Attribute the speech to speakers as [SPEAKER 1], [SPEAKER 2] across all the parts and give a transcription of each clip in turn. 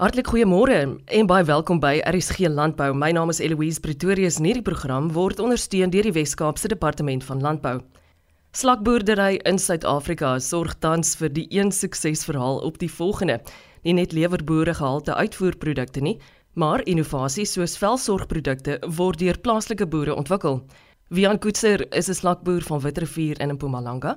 [SPEAKER 1] Hartlik goeiemôre en baie welkom by RSG Landbou. My naam is Eloise Pretorius en hierdie program word ondersteun deur die Wes-Kaapse Departement van Landbou. Slakboerdery in Suid-Afrika sorg tans vir die een suksesverhaal op die volgende: nie net lewer boere gehalte uitvoerprodukte nie, maar innovasies soos velsorgprodukte word deur plaaslike boere ontwikkel. Wian Koetser is 'n slakboer van Witrifuur in Mpumalanga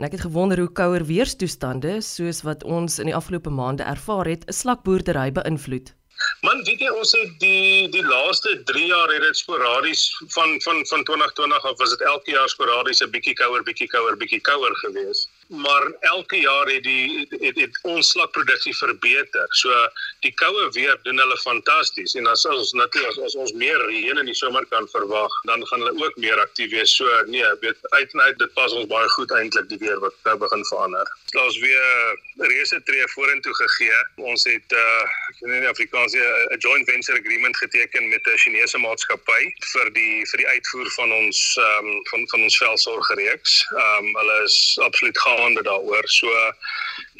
[SPEAKER 1] En ek het gewonder hoe kouer weerstoestande soos wat ons in die afgelope maande ervaar het, 'n slakboerdery beïnvloed.
[SPEAKER 2] Man, weet jy ons het die die laaste 3 jaar het dit sporadies van van van 2020 af was dit elke jaar sporadies 'n bietjie kouer, bietjie kouer, bietjie kouer geweest maar elke jaar het die het, het ons slakproduksie verbeter. So die koue weer doen hulle fantasties en as ons natuurlik as, as ons meer reën in die somer kan verwag, dan gaan hulle ook meer aktief wees. So nee, weet uit en uit dit pas ons baie goed eintlik die weer wat nou begin verander. Daar's weer reuse tree vorentoe gegee. Ons het uh ek weet nie in Afrikaans 'n joint venture agreement geteken met 'n Chinese maatskappy vir die vir die uitvoer van ons um, van van ons velsorgreeks. Ehm um, hulle is absoluut gaaf maande daaroor. So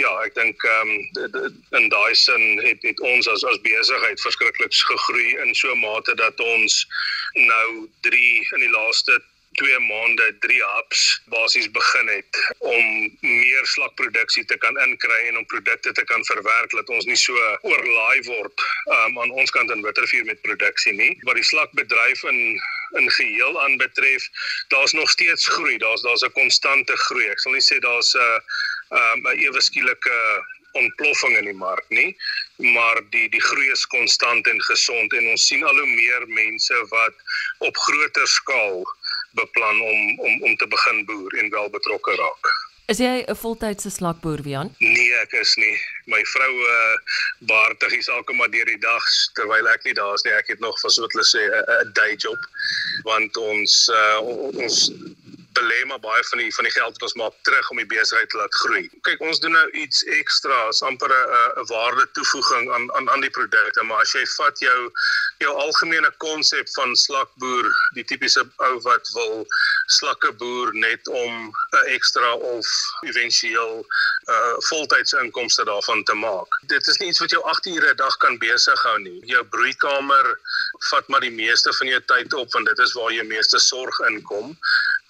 [SPEAKER 2] ja, ek dink ehm um, in daai sin het het ons as as besigheid verskriklik gegroei in so 'n mate dat ons nou 3 in die laaste 2 maande 3 hubs basies begin het om meer slakproduksie te kan inkry en om produkte te kan verwerk dat ons nie so oorlaai word um, aan ons kant in Witrifuur met produksie nie. Wat die slakbedryf in in geheel aanbetref, daar's nog steeds groei. Daar's daar's 'n konstante groei. Ek sal nie sê daar's 'n um, 'n ewe skielike ontploffing in die mark nie, maar die die groei is konstant en gesond en ons sien al hoe meer mense wat op groter skaal beplan om om om te begin boer en wel betrokke raak.
[SPEAKER 1] Is jy 'n voltydse slakboer, Wian?
[SPEAKER 2] Nee, ek is nie. My vrou uh baartigies elke maar deur die dag terwyl ek nie daar is nie. Ek het nog vir so 'n sê 'n day job want ons uh ons belê maar baie van die van die geld wat ons maak terug om die besigheid te laat groei. Kyk, ons doen nou iets ekstra, amper 'n 'n waarde toevoeging aan aan aan die produkte, maar as jy vat jou jou algemene konsep van slakboer, die tipiese ou wat wil slakke boer net om 'n ekstra of éventueel 'n uh, voltydse inkomste daarvan te maak. Dit is nie iets wat jou 8 ure 'n dag kan besig hou nie. Jou broeikamer vat maar die meeste van jou tyd op want dit is waar jou meeste sorg inkom.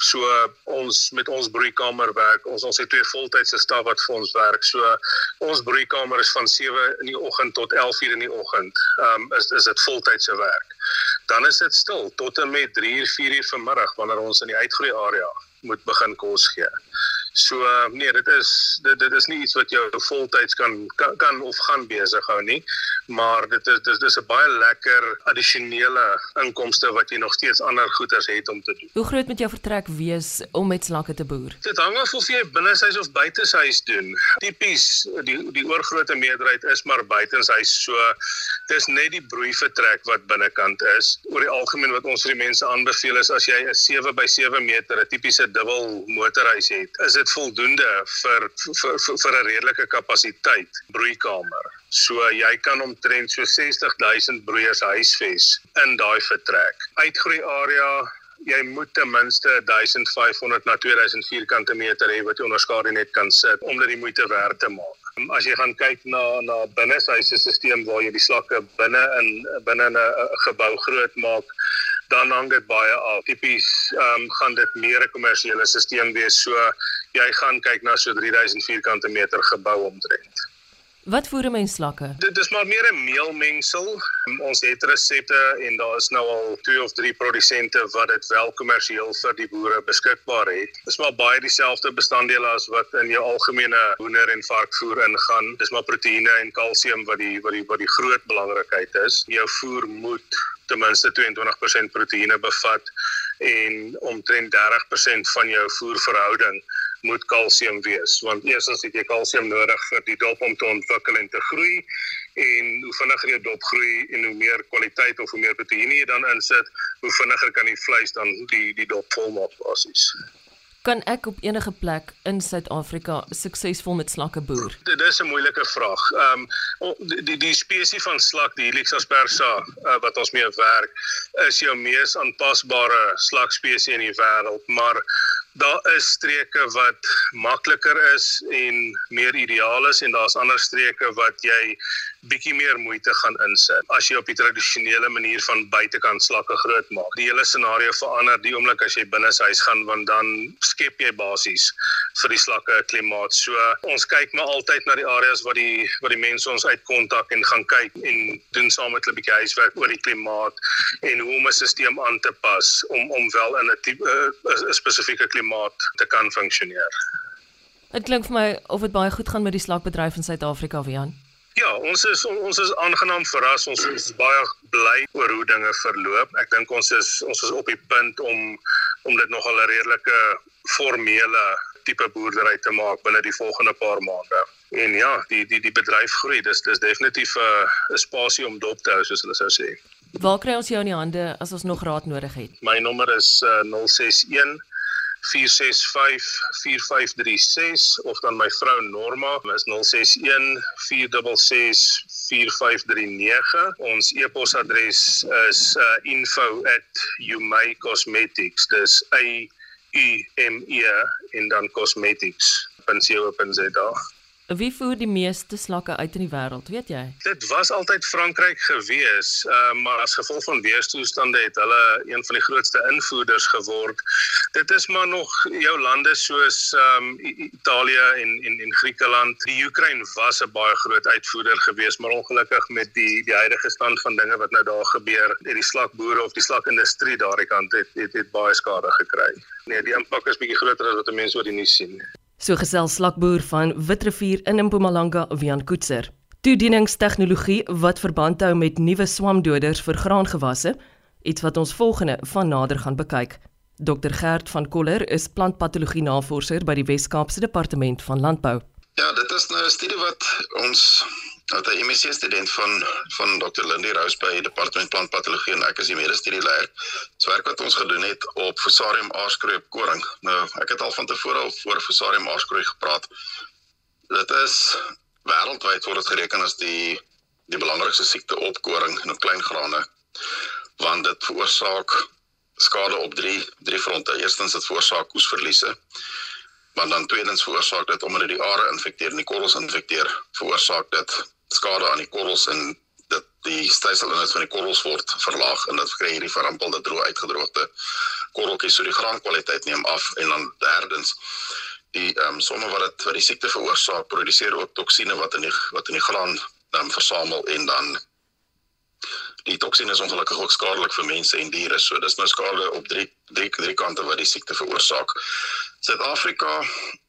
[SPEAKER 2] So ons met ons broeikamer werk. Ons ons het twee voltydse staf wat vir ons werk. So ons broeikamer is van 7 in die oggend tot 11:00 in die oggend. Ehm um, is is dit voltydse werk. Dan is dit stil tot en met 3:00 4:00 vanmiddag wanneer ons in die uitgroei area moet begin kos gee. So nee, dit is dit dit is nie iets wat jou voltyds kan kan of gaan besig hou nie, maar dit is dis dis 'n baie lekker addisionele inkomste wat jy nog steeds ander goederes het om te doen.
[SPEAKER 1] Hoe groot moet jou vertrek wees om met slakke te boer?
[SPEAKER 2] Dit hang af of jy binneshuis of buiteshuis doen. Tipies die die oorgrootste meerderheid is maar buitenshuis. So dis net die broei vertrek wat binnekant is. Oor die algemeen wat ons vir die mense aanbeveel is as jy 'n 7 by 7 meter 'n tipiese dubbel motorhuis het, is dit voldoende vir vir vir, vir 'n redelike kapasiteit broeikamer. So jy kan omtrent so 60000 broeiers huisves in daai vertrek. Uitgroei area jy moet ten minste 1500 na 2000 vierkante meter hê wat jy onder skadu net kan sit om dit die moeite werd te maak. As jy gaan kyk na na binneshuise stelsel waar jy die slakke binne in binne 'n gebou groot maak, dan hang dit baie af. Tipies ehm um, gaan dit meer 'n kommersiële stelsel wees. So jy gaan kyk na so 3000 vierkante meter gebou omtrent.
[SPEAKER 1] Wat voer 'n mens slakke?
[SPEAKER 2] Dit is maar meer 'n meelmengsel. Ons het resepte en daar is nou al 2 of 3 produsente wat dit wel kommersieel vir die boere beskikbaar het. Dit is maar baie dieselfde bestanddele as wat in jou algemene hoender en varkvoer ingaan. Dis maar proteïene en kalsium wat die wat die wat die groot belangrikheid is. Jou voer moet ten minste 22% proteïene bevat en omtrent 30% van jou voerverhouding moet kalsium wees want eerstens het jy kalsium nodig vir die dop om te ontwikkel en te groei en hoe vinniger jy dop groei en hoe meer kwaliteit of hoe meer proteïene jy dan insit hoe vinniger kan die vleis dan die die dop volmaak basies
[SPEAKER 1] Kan ek op enige plek in Suid-Afrika suksesvol met slakke boer?
[SPEAKER 2] Dit is 'n moeilike vraag. Ehm um, die die, spesies van slak, die Helix aspersa uh, wat ons mee werk, is jou mees aanpasbare slakspesie in die wêreld, maar Daar is streke wat makliker is en meer ideaal is en daar's ander streke wat jy bietjie meer moeite gaan insit as jy op die tradisionele manier van buitekant slakke groot maak. Die hele scenario verander die oomblik as jy binne huis gaan want dan skep jy basies vir die slakke 'n klimaat. So ons kyk maar altyd na die areas wat die wat die mense ons uit kontak en gaan kyk en doen saam met hulle 'n bietjie huiswerk oor die klimaat en hoe om 'n stelsel aan te pas om om wel in 'n 'n spesifieke klimaat te kan funksioneer.
[SPEAKER 1] Dit klink vir my of dit baie goed gaan met die slakbedryf in Suid-Afrika, Wian.
[SPEAKER 2] Ja, ons is ons is aangenaam verras. Ons is baie bly oor hoe dinge verloop. Ek dink ons is ons is op die punt om om dit nogal 'n redelike formele tipe boerdery te maak binne die volgende paar maande. En ja, die die die bedryf groei. Dis dis definitief 'n uh, 'n spasie om dop te hou soos hulle sou sê.
[SPEAKER 1] Waar kry ons jou in die hande as ons nog raad nodig het?
[SPEAKER 2] My nommer is uh, 061 465 4536 of dan my vrou Norma is 061 466 4539. Ons e-posadres is uh, info@umaicosmetics. Dis a U M E en dan cosmetics.co.za.
[SPEAKER 1] Wie voer die meeste slakke uit in die wêreld, weet jy?
[SPEAKER 2] Dit was altyd Frankryk gewees, uh, maar as gevolg van weerstoestande het hulle een van die grootste invoerders geword. Dit is maar nog jou lande soos um, Italië en en en Griekeland. Die Oekraïne was 'n baie groot uitvoerder gewees, maar ongelukkig met die die huidige stand van dinge wat nou daar gebeur, het die slakboere of die slakindustrie daardie kant het, het het baie skade gekry. Nee, die impak is bietjie groter as wat mense oor die nuus sien.
[SPEAKER 1] So gesel slakboer van Witrifuur in Mpumalanga, Wian Koetser. Toedieningstegnologie wat verband hou met nuwe swamdoders vir graangewasse, iets wat ons volgende van nader gaan bekyk. Dr Gert van Koller is plantpatologie navorser by die Wes-Kaapse Departement van Landbou.
[SPEAKER 3] Ja, dit is nou 'n studie wat ons wat 'n MSc student van van Dr Lindy Rose by die Departement Plantpatologie en ek is die mede-studieleier. So werk wat ons gedoen het op Fusarium aarskroei op koring. Nou, ek het al van tevore al voor Fusarium aarskroei gepraat. Dit is wêreldwyd word dit gereken as die die belangrikste siekte op koring en op klein grane want dit veroorsaak skade op drie drie fronte. Eerstens dit veroorsaak oesverliese maar dan tweedens veroorsaak dit omdat dit die are infekteer en die korrels infekteer, veroorsaak dit skade aan die korrels en dit die styselinhoud van die korrels word verlaag en dit kry hierdie verrampelde droë uitgedroogde korreltjies. So die graankwaliteit neem af en dan derdens die ehm um, somme wat dit wat die siekte veroorsaak produseer ook toksine wat in die wat in die graan dan um, versamel en dan die toksine is ongelukkig ook skadelik vir mense en diere so dis nou skade op drie drie drie kante wat die siekte veroorsaak Suid-Afrika,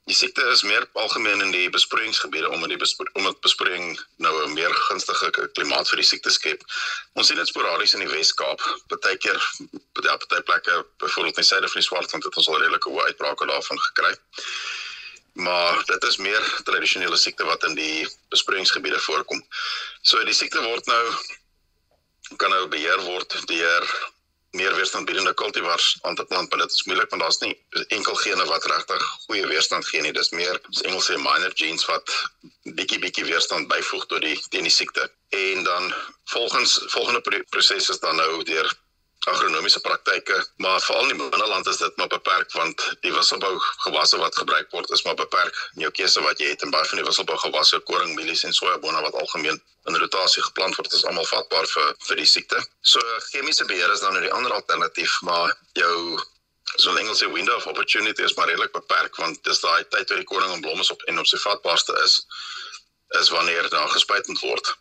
[SPEAKER 3] die siekte is meer algemeen in die besproeiingsgebiede omdat die bespro omdat besproeiing nou 'n meer gunstige klimaat vir die siekte skep. Ons sien dit sporadies in die Wes-Kaap, baie keer by ja, baie plekke, byvoorbeeld in suide van die Swartland het ons al redelike hoë uitbrake daarvan gekry. Maar dit is meer tradisionele siekte wat in die besproeiingsgebiede voorkom. So die siekte word nou kan nou beheer word deur meer weerstandbiedende kultivars aan te plant, maar dit is moeilik want daar's nie enkel gene wat regtig goeie weerstand gee nie. Dis meer ons Engels sê minor genes wat bietjie bietjie weerstand byvoeg tot die teen die siekte. En dan volgens volgende proses is dan nou deur agronomiese praktyke, maar veral in die binneland is dit maar beperk want die wisselbou gewasse wat gebruik word is maar beperk in jou keuse wat jy het en baie van die wisselbou gewasse, koring, mielies en sojabone wat algemeen in rotasie geplant word, is almal vatbaar vir vir die siekte. So chemiese beheer is dan nou die ander alternatief, maar jou so Engels sê window of opportunity is maar redelik beperk want dis daai tyd wat die koring en blomme op en op sy vatbaarste is is wanneer daar gespuit word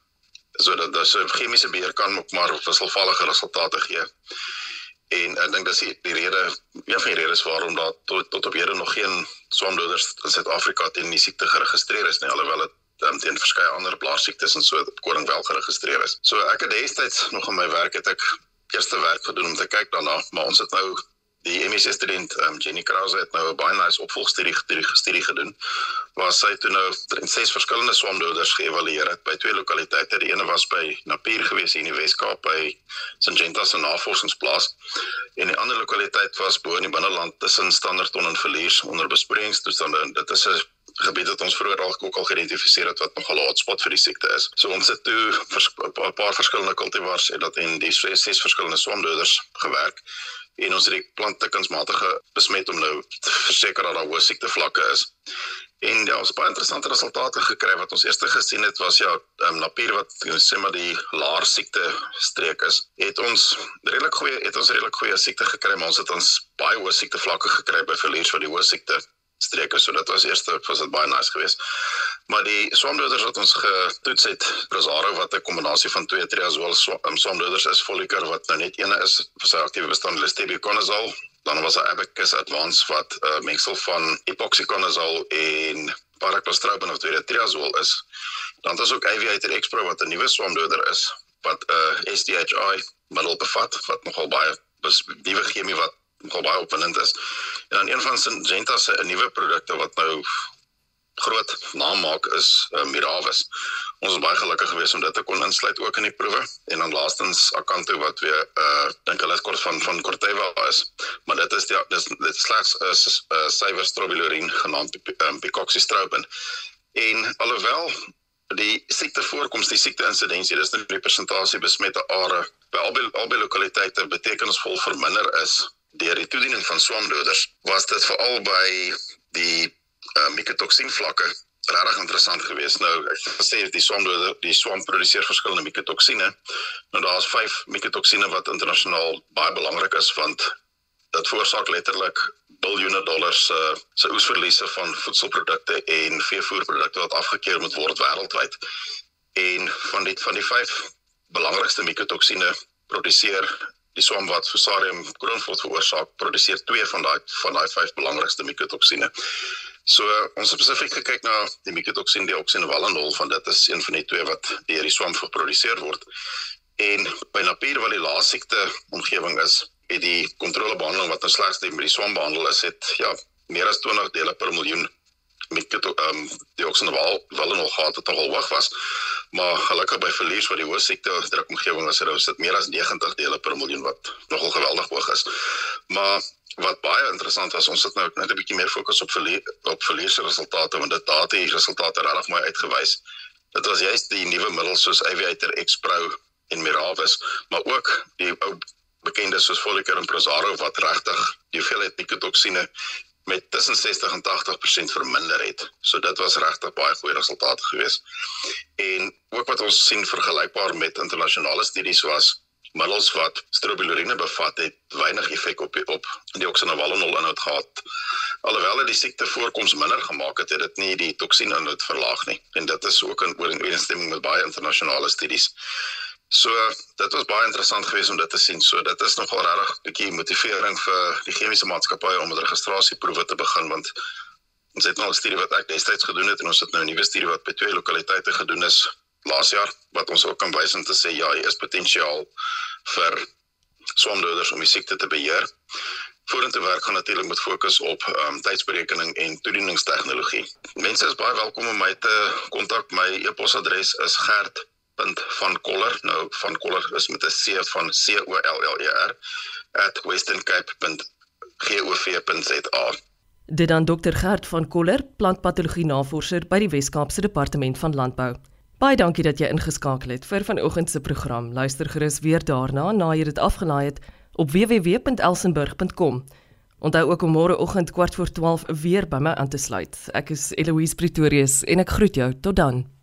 [SPEAKER 3] sodat dat so chemiese beheer kan maar wisselvallige resultate gee. En ek dink dis die rede een van die redes waarom daar tot tot op hede nog geen swamdoders in Suid-Afrika teen die siekte geregistreer is nie alhoewel dit um, teen verskeie ander blaarsiektes en so koring wel geregistreer is. So ek het destyds nog in my werk het ek eerste werk gedoen om te kyk daarna, maar ons het nou die MSc student um, Jenny Krause het nou 'n baie nice opvolgstudie gestudie gedoen waar sy toe nou ses verskillende swamdoders geëvalueer het by twee lokaliteite. Die ene was by Napier gewees in die Wes-Kaap by Syngenta se navorsingsplaas en die ander lokaliteit was bo in die binneland tussen Standerton en Verlies onder besproeiingstoestande. Dit is 'n gebied wat ons vroeër al ook al geïdentifiseer het wat nogal 'n hotspot vir die siekte is. So ons het toe 'n paar verskillende kultivars en dat in die ses, ses verskillende swamdoders gewerk en ons het die plante kunsmatige besmet om nou te verseker dat daar hoë siektevlakke is. En ja, ons het baie interessante resultate gekry. Wat ons eers gesien het was ja, um, Napier wat sê maar die laar siekte streek is, het ons redelik goeie het ons redelik goeie siekte gekry, maar ons het ons baie hoë siekte vlakke gekry by verlies van die hoë siekte streke. So dit was eers was dit baie nice geweest. Maar die swamdoders wat ons getoets het, Prosaro wat 'n kombinasie van twee triazol swamdoders is, Foliker wat nou net eene is, vir sy aktiewe bestanddeel Stebuconazole dan was daar Abacus Advance wat 'n uh, mengsel van epoxyconazole en paraclostrobin of tweede triazol is. Dan het ons ook Aviator Expro wat 'n nuwe swamdoder is wat 'n uh, SDHI middel bevat wat nogal baie nuwe chemie wat nogal baie opwindend is. En dan een van Syngenta se nuwe produkte wat nou groot naam maak is uh, Miravis. Ons is baie gelukkig geweest om dit te kon insluit ook in die proewe en dan laastens Akanto wat weer uh dink hulle is kort van van Corteva is. Maar dit is die dis dit slegs is 'n uh, suiwer strobilurin genaamd um, Picoxystrobin. En alhoewel die siekte voorkoms, die siekte insidensie, dis net die persentasie besmette are by albei albei lokaliteite betekenisvol verminder is deur die toediening van swamdoders. Was dit veral by die uh, eh, mikotoksien vlakke regtig interessant geweest. Nou ek het gesê die swam die swam produseer verskillende mikotoksine. Nou daar's 5 mikotoksine wat internasionaal baie belangrik is want dit veroorsaak letterlik biljoene dollars se uh, se oesverliese van voedselprodukte en veevoerprodukte wat afgekeur moet word wêreldwyd. En van die van die 5 belangrikste mikotoksine produseer die swam wat Fusarium kroonvot veroorsaak, produseer 2 van daai van daai 5 belangrikste mikotoksine. So ons het spesifiek gekyk na die mikotoksien dioksien valinol van dit is een van die twee wat deur die swam geproduseer word. En by Napier wat die laaste omgewing is, het die kontrolebehandeling wat ons slegs met die swam behandel is, het ja, meer as 20 dele per miljoen mikoto ehm um, dioksien val valinol gehad wat al hoog was. Maar gelukkig by verlies wat die hoë siekte druk omgewing is, het dit meer as 90 dele per miljoen wat nogal geweldig hoog is. Maar wat baie interessant was, ons het nou net 'n bietjie meer fokus op verlie op verliese resultate want dit het die resultate regtig mooi uitgewys. Dit was juist die nuwe middels soos Aviator X Pro en Miravis, maar ook die ou bekende soos Foliker en Prosaro wat regtig die hoeveelheid mikotoksine met tussen 60 en 80% verminder het. So dit was regtig baie goeie resultate geweest. En ook wat ons sien vergelykbaar met internasionale studies was middels wat strobilurine bevat het weinig effek op op die oxanovalinol inhoud gehad. Alhoewel dit die siekte voorkoms minder gemaak het, het dit nie die toksien inhoud verlaag nie. En dit is ook in ooreenstemming met baie internasionale studies. So dit was baie interessant geweest om dit te sien. So dit is nogal regtig 'n bietjie motivering vir die chemiese maatskappye om met registrasieproewe te begin want ons het nou 'n studie wat ek destyds gedoen het en ons het nou 'n nuwe studie wat by twee lokaliteite gedoen is laas jaar wat ons ook kan wys om te sê ja, hier is potensiaal vir swamdoders om die siekte te beheer. Vorentoe werk gaan natuurlik met fokus op ehm um, tydsberekening en toedieningstegnologie. Mense is baie welkom om my te kontak. My e-posadres is gert.vankoller. Nou van Koller is met 'n C van C O L L E R @westerncape.gov.za.
[SPEAKER 1] Dit dan Dr Gert van Koller, plantpatologie navorser by die Wes-Kaapse Departement van Landbou. Baie dankie dat jy ingeskakel het vir vanoggend se program. Luister gerus weer daarna na jy dit afgelaai het op www.elsenburg.com. Onthou ook om môreoggend kwart voor 12 weer by my aan te sluit. Ek is Eloise Pretorius en ek groet jou tot dan.